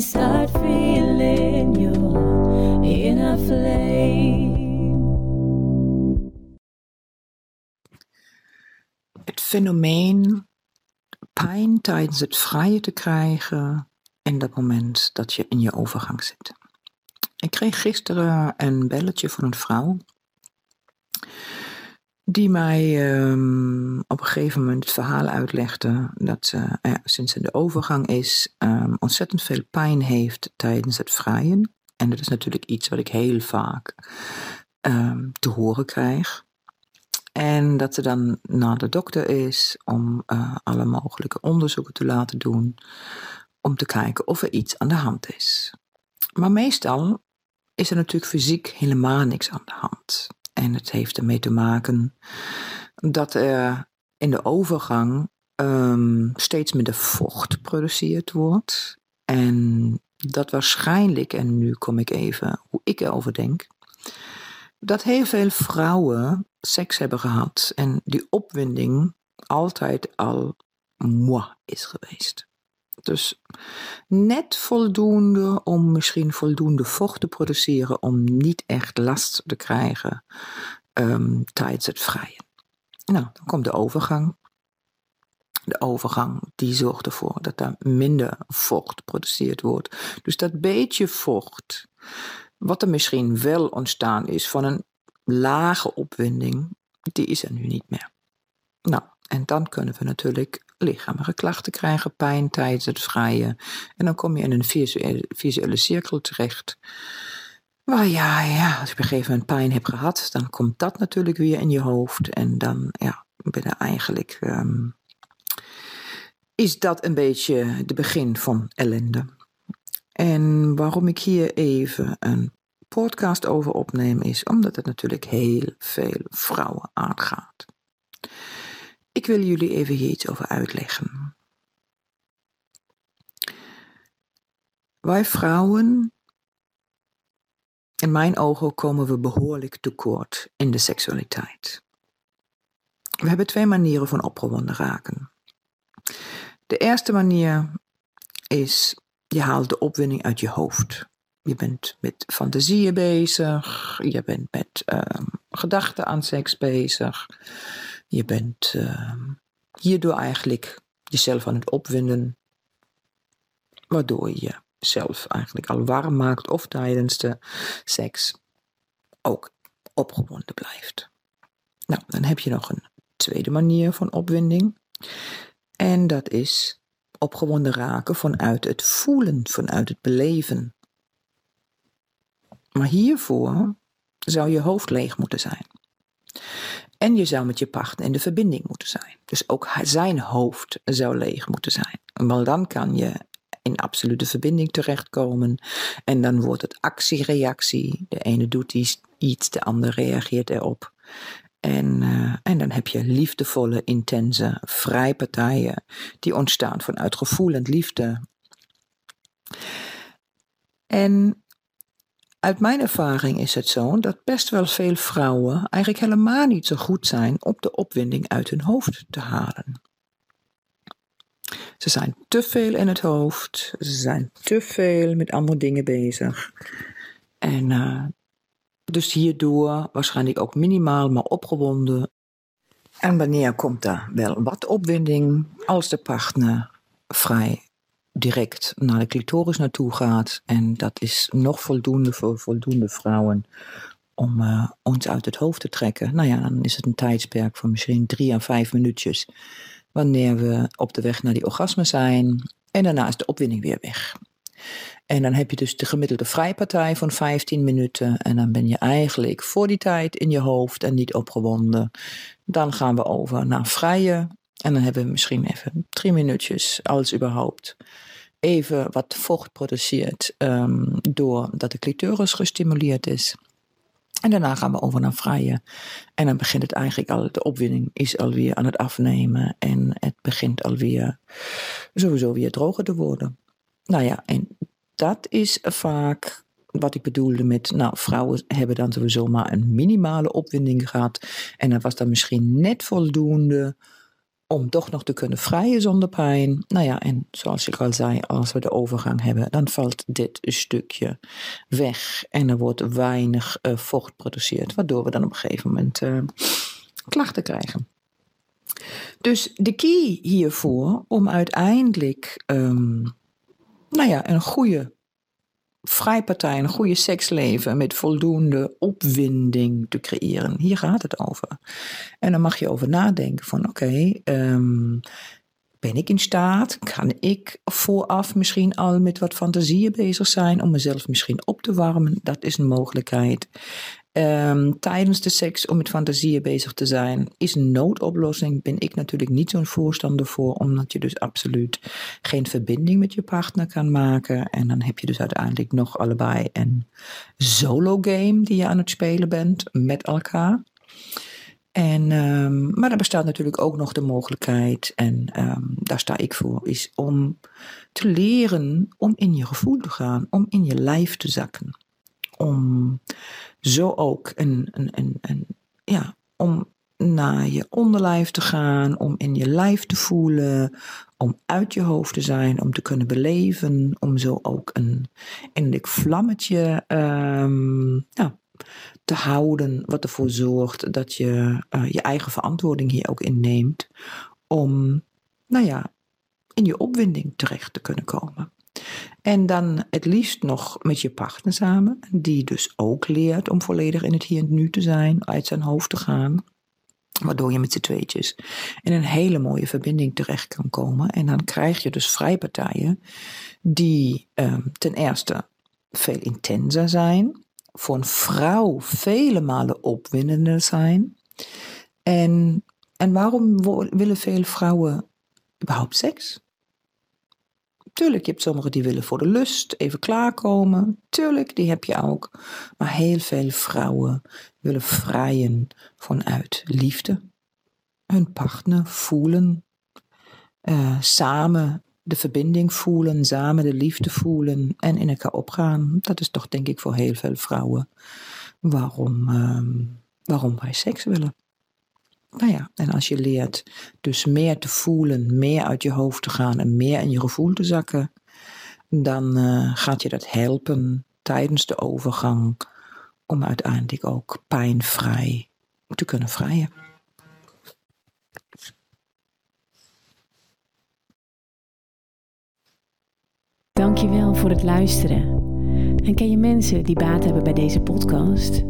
start feeling your inner flame. Het fenomeen pijn tijdens het vrije te krijgen in dat moment dat je in je overgang zit. Ik kreeg gisteren een belletje van een vrouw die mij ehm, op een gegeven moment het verhaal uitlegde dat ze eh, sinds ze de overgang is ehm, ontzettend veel pijn heeft tijdens het vrijen. En dat is natuurlijk iets wat ik heel vaak ehm, te horen krijg. En dat ze dan naar de dokter is om uh, alle mogelijke onderzoeken te laten doen. Om te kijken of er iets aan de hand is. Maar meestal is er natuurlijk fysiek helemaal niks aan de hand. En het heeft ermee te maken dat er in de overgang um, steeds minder vocht geproduceerd wordt. En dat waarschijnlijk, en nu kom ik even hoe ik erover denk, dat heel veel vrouwen seks hebben gehad en die opwinding altijd al moi is geweest. Dus net voldoende om misschien voldoende vocht te produceren om niet echt last te krijgen um, tijdens het vrijen. Nou, dan komt de overgang. De overgang die zorgt ervoor dat er minder vocht geproduceerd wordt. Dus dat beetje vocht, wat er misschien wel ontstaan is van een lage opwinding, die is er nu niet meer. Nou, en dan kunnen we natuurlijk lichamelijke klachten krijgen, pijn tijdens het vrijen. En dan kom je in een visuele, visuele cirkel terecht. Waar ja, ja, als je op een gegeven moment pijn hebt gehad, dan komt dat natuurlijk weer in je hoofd. En dan, ja, binnen eigenlijk um, is dat een beetje de begin van ellende. En waarom ik hier even een podcast over opneem, is omdat het natuurlijk heel veel vrouwen aangaat. Ik wil jullie even hier iets over uitleggen. Wij vrouwen, in mijn ogen komen we behoorlijk tekort in de seksualiteit. We hebben twee manieren van opgewonden raken. De eerste manier is, je haalt de opwinding uit je hoofd. Je bent met fantasieën bezig, je bent met um, gedachten aan seks bezig. Je bent uh, hierdoor eigenlijk jezelf aan het opwinden, waardoor je jezelf eigenlijk al warm maakt of tijdens de seks ook opgewonden blijft. Nou, dan heb je nog een tweede manier van opwinding. En dat is opgewonden raken vanuit het voelen, vanuit het beleven. Maar hiervoor zou je hoofd leeg moeten zijn. En je zou met je partner in de verbinding moeten zijn. Dus ook zijn hoofd zou leeg moeten zijn. Want dan kan je in absolute verbinding terechtkomen. En dan wordt het actie-reactie. De ene doet iets, de ander reageert erop. En, uh, en dan heb je liefdevolle, intense vrijpartijen die ontstaan vanuit gevoel en liefde. En uit mijn ervaring is het zo dat best wel veel vrouwen eigenlijk helemaal niet zo goed zijn op de opwinding uit hun hoofd te halen. Ze zijn te veel in het hoofd, ze zijn te veel met andere dingen bezig. En uh, dus hierdoor waarschijnlijk ook minimaal maar opgewonden. En wanneer komt er wel wat opwinding als de partner vrij direct naar de clitoris naartoe gaat. En dat is nog voldoende voor voldoende vrouwen om uh, ons uit het hoofd te trekken. Nou ja, dan is het een tijdsperk van misschien drie à vijf minuutjes. Wanneer we op de weg naar die orgasme zijn. En daarna is de opwinding weer weg. En dan heb je dus de gemiddelde vrijpartij van 15 minuten. En dan ben je eigenlijk voor die tijd in je hoofd en niet opgewonden. Dan gaan we over naar vrije. En dan hebben we misschien even drie minuutjes, als überhaupt even wat vocht produceert um, doordat de clitoris gestimuleerd is. En daarna gaan we over naar vrije. En dan begint het eigenlijk al, de opwinding is alweer aan het afnemen. En het begint alweer sowieso weer droger te worden. Nou ja, en dat is vaak wat ik bedoelde met, nou, vrouwen hebben dan sowieso maar een minimale opwinding gehad. En dat was dan misschien net voldoende om toch nog te kunnen vrijen zonder pijn. Nou ja, en zoals ik al zei, als we de overgang hebben, dan valt dit stukje weg en er wordt weinig uh, vocht geproduceerd, waardoor we dan op een gegeven moment uh, klachten krijgen. Dus de key hiervoor om uiteindelijk um, nou ja, een goede vrijpartij, een goede seksleven met voldoende opwinding te creëren. Hier gaat het over. En dan mag je over nadenken van oké, um, ben ik in staat? Kan ik vooraf misschien al met wat fantasieën bezig zijn om mezelf misschien op te warmen? Dat is een mogelijkheid. Um, tijdens de seks om met fantasieën bezig te zijn is een noodoplossing. Ben ik natuurlijk niet zo'n voorstander voor, omdat je dus absoluut geen verbinding met je partner kan maken. En dan heb je dus uiteindelijk nog allebei een solo game die je aan het spelen bent met elkaar. En, um, maar er bestaat natuurlijk ook nog de mogelijkheid, en um, daar sta ik voor, is om te leren om in je gevoel te gaan, om in je lijf te zakken. Om zo ook een, een, een, ja, om naar je onderlijf te gaan, om in je lijf te voelen, om uit je hoofd te zijn, om te kunnen beleven, om zo ook een innerlijk vlammetje ja, te houden, wat ervoor zorgt dat je uh, je eigen verantwoording hier ook inneemt, om, nou ja, in je opwinding terecht te kunnen komen. En dan het liefst nog met je partner samen, die dus ook leert om volledig in het hier en nu te zijn, uit zijn hoofd te gaan. Waardoor je met z'n tweetjes in een hele mooie verbinding terecht kan komen. En dan krijg je dus vrijpartijen die um, ten eerste veel intenser zijn. Voor een vrouw vele malen opwindender zijn. En, en waarom willen veel vrouwen überhaupt seks? Tuurlijk, je hebt sommigen die willen voor de lust even klaarkomen. Tuurlijk, die heb je ook. Maar heel veel vrouwen willen vrijen vanuit liefde. Hun partner voelen. Uh, samen de verbinding voelen, samen de liefde voelen en in elkaar opgaan. Dat is toch denk ik voor heel veel vrouwen waarom, uh, waarom wij seks willen. Nou ja, en als je leert dus meer te voelen, meer uit je hoofd te gaan en meer in je gevoel te zakken, dan uh, gaat je dat helpen tijdens de overgang om uiteindelijk ook pijnvrij te kunnen vrijen. Dankjewel voor het luisteren. En ken je mensen die baat hebben bij deze podcast?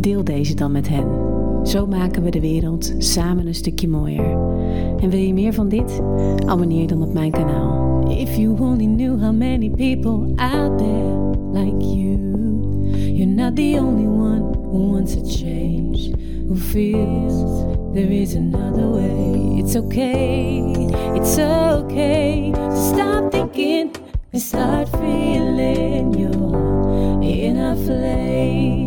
Deel deze dan met hen. Zo maken we de wereld samen een stukje mooier. En wil je meer van dit? Abonneer dan op mijn kanaal. If you only knew how many people out there like you. You're not the only one who wants a change. Who feels there is another way. It's okay, it's okay. stop thinking and start feeling your inner flame.